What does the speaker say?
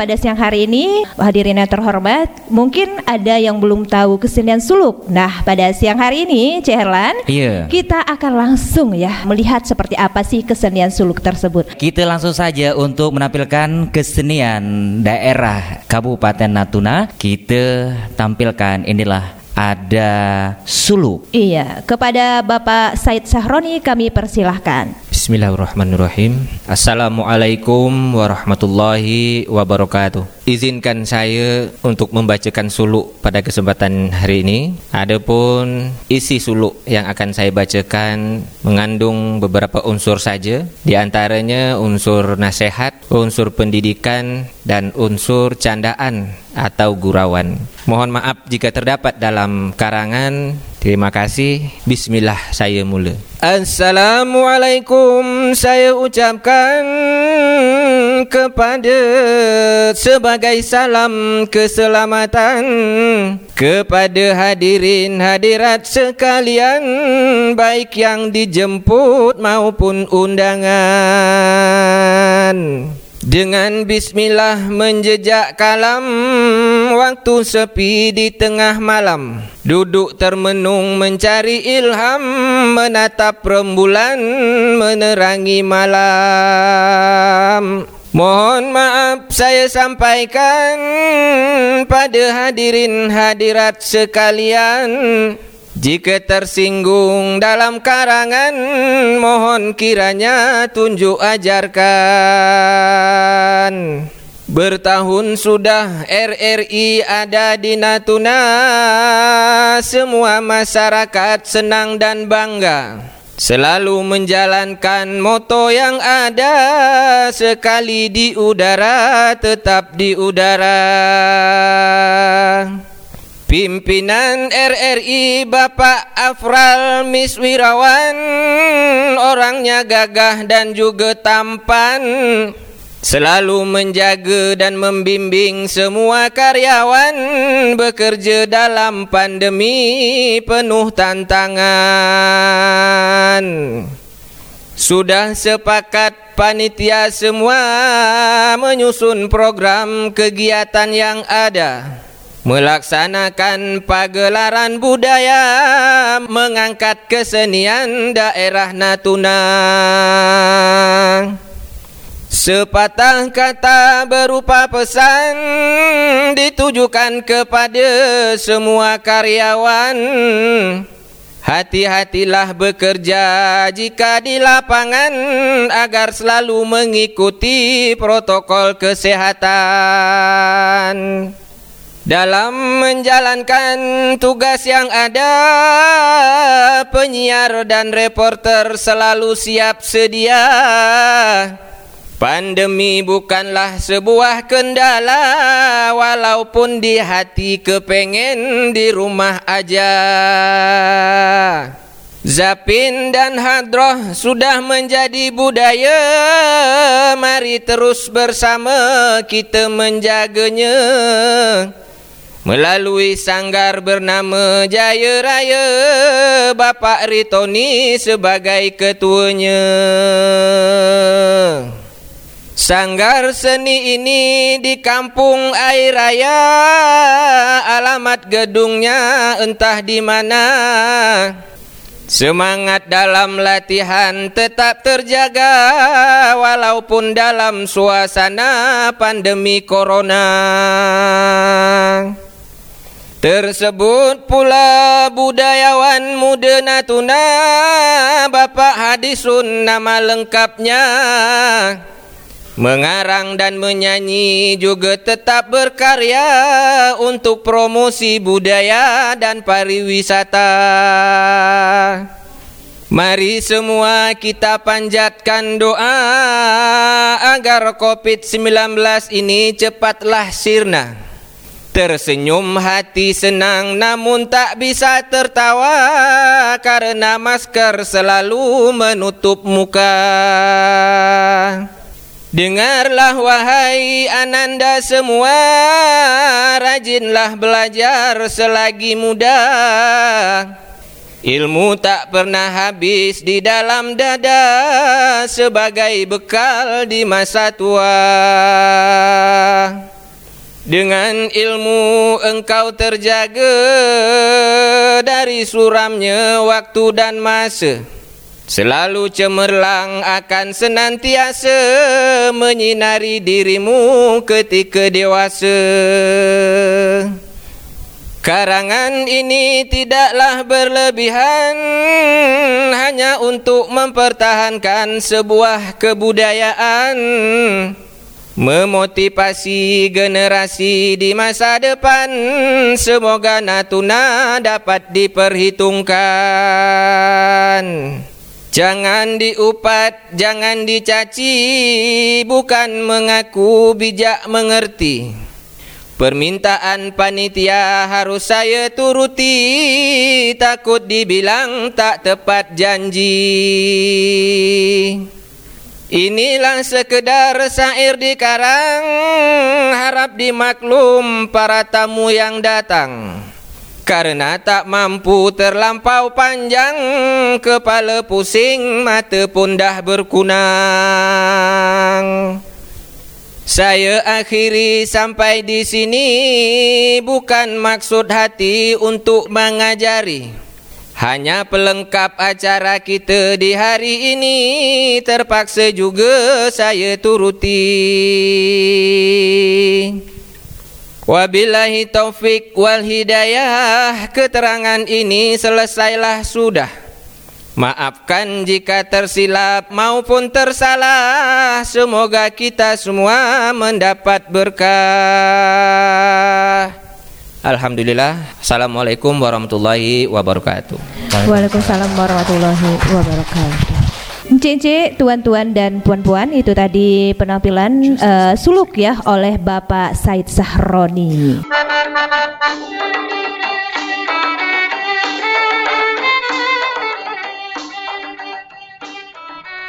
pada siang hari ini hadirin yang terhormat, mungkin ada yang belum tahu kesenian suluk. Nah, pada siang hari ini, Cik Herlan, Iya. kita akan langsung ya melihat seperti apa sih kesenian suluk tersebut. Kita langsung saja untuk menampilkan kesenian daerah Kabupaten Natuna. Kita tampilkan inilah ada suluk. Iya, kepada Bapak Said Sahroni kami persilahkan. Bismillahirrahmanirrahim Assalamualaikum warahmatullahi wabarakatuh Izinkan saya untuk membacakan suluk pada kesempatan hari ini Adapun isi suluk yang akan saya bacakan Mengandung beberapa unsur saja. Di antaranya unsur nasihat, unsur pendidikan Dan unsur candaan atau gurauan. Mohon maaf jika terdapat dalam karangan. Terima kasih. Bismillah saya mula. Assalamualaikum saya ucapkan kepada sebagai salam keselamatan kepada hadirin hadirat sekalian baik yang dijemput maupun undangan. Dengan bismillah menjejak kalam Waktu sepi di tengah malam Duduk termenung mencari ilham Menatap rembulan menerangi malam Mohon maaf saya sampaikan Pada hadirin hadirat sekalian. Jika tersinggung dalam karangan Mohon kiranya tunjuk ajarkan. Bertahun sudah RRI ada di Natuna. Semua masyarakat senang dan bangga Selalu menjalankan moto yang ada. Sekali di udara tetap di udara. Pimpinan RRI Bapak Afral Miswirawan. Orangnya gagah dan juga tampan Selalu menjaga dan membimbing semua karyawan Bekerja dalam pandemi penuh tantangan. Sudah sepakat panitia semua Menyusun program kegiatan yang ada. Melaksanakan pagelaran budaya Mengangkat kesenian daerah Natuna Sepatah kata berupa pesan Ditujukan kepada semua karyawan. Hati-hatilah bekerja jika di lapangan Agar selalu mengikuti protokol kesehatan. Dalam menjalankan tugas yang ada Penyiar dan reporter selalu siap sedia Pandemi bukanlah sebuah kendala Walaupun di hati kepengen di rumah aja. Zapin dan hadroh sudah menjadi budaya. Mari terus bersama kita menjaganya. Melalui sanggar bernama Jaya Raya Bapak Ritoni sebagai ketuanya Sanggar seni ini di kampung Air Raya. Alamat gedungnya entah di mana. Semangat dalam latihan tetap terjaga Walaupun dalam suasana pandemi corona. Tersebut pula budayawan muda Natuna Bapak Hadisun nama lengkapnya Mengarang dan menyanyi juga tetap berkarya Untuk promosi budaya dan pariwisata. Mari semua kita panjatkan doa Agar COVID-19 ini cepatlah sirna. Tersenyum hati senang namun tak bisa tertawa Karena masker selalu menutup muka Dengarlah wahai ananda semua. Rajinlah belajar selagi muda. Ilmu tak pernah habis di dalam dada Sebagai bekal di masa tua. Dengan ilmu engkau terjaga dari suramnya waktu dan masa. Selalu cemerlang akan senantiasa menyinari dirimu ketika dewasa. Karangan ini tidaklah berlebihan hanya untuk mempertahankan sebuah kebudayaan memotivasi generasi di masa depan semoga Natuna dapat diperhitungkan jangan diupat jangan dicaci bukan mengaku bijak mengerti. Permintaan panitia harus saya turuti Takut dibilang tak tepat janji. Inilah sekedar syair dikarang Harap dimaklum para tamu yang datang Karena tak mampu terlampau panjang Kepala pusing, mata pun dah berkunang saya akhiri sampai di sini bukan maksud hati untuk mengajari. Hanya pelengkap acara kita di hari ini terpaksa juga saya turuti. Wabillahi taufik wal hidayah. Keterangan ini selesailah sudah. Maafkan jika tersilap maupun tersalah. Semoga kita semua mendapat berkah. Alhamdulillah. Assalamualaikum warahmatullahi wabarakatuh. Waalaikumsalam warahmatullahi wabarakatuh Cici, tuan-tuan dan puan-puan itu tadi penampilan uh, suluk ya oleh Bapak Said Sahroni.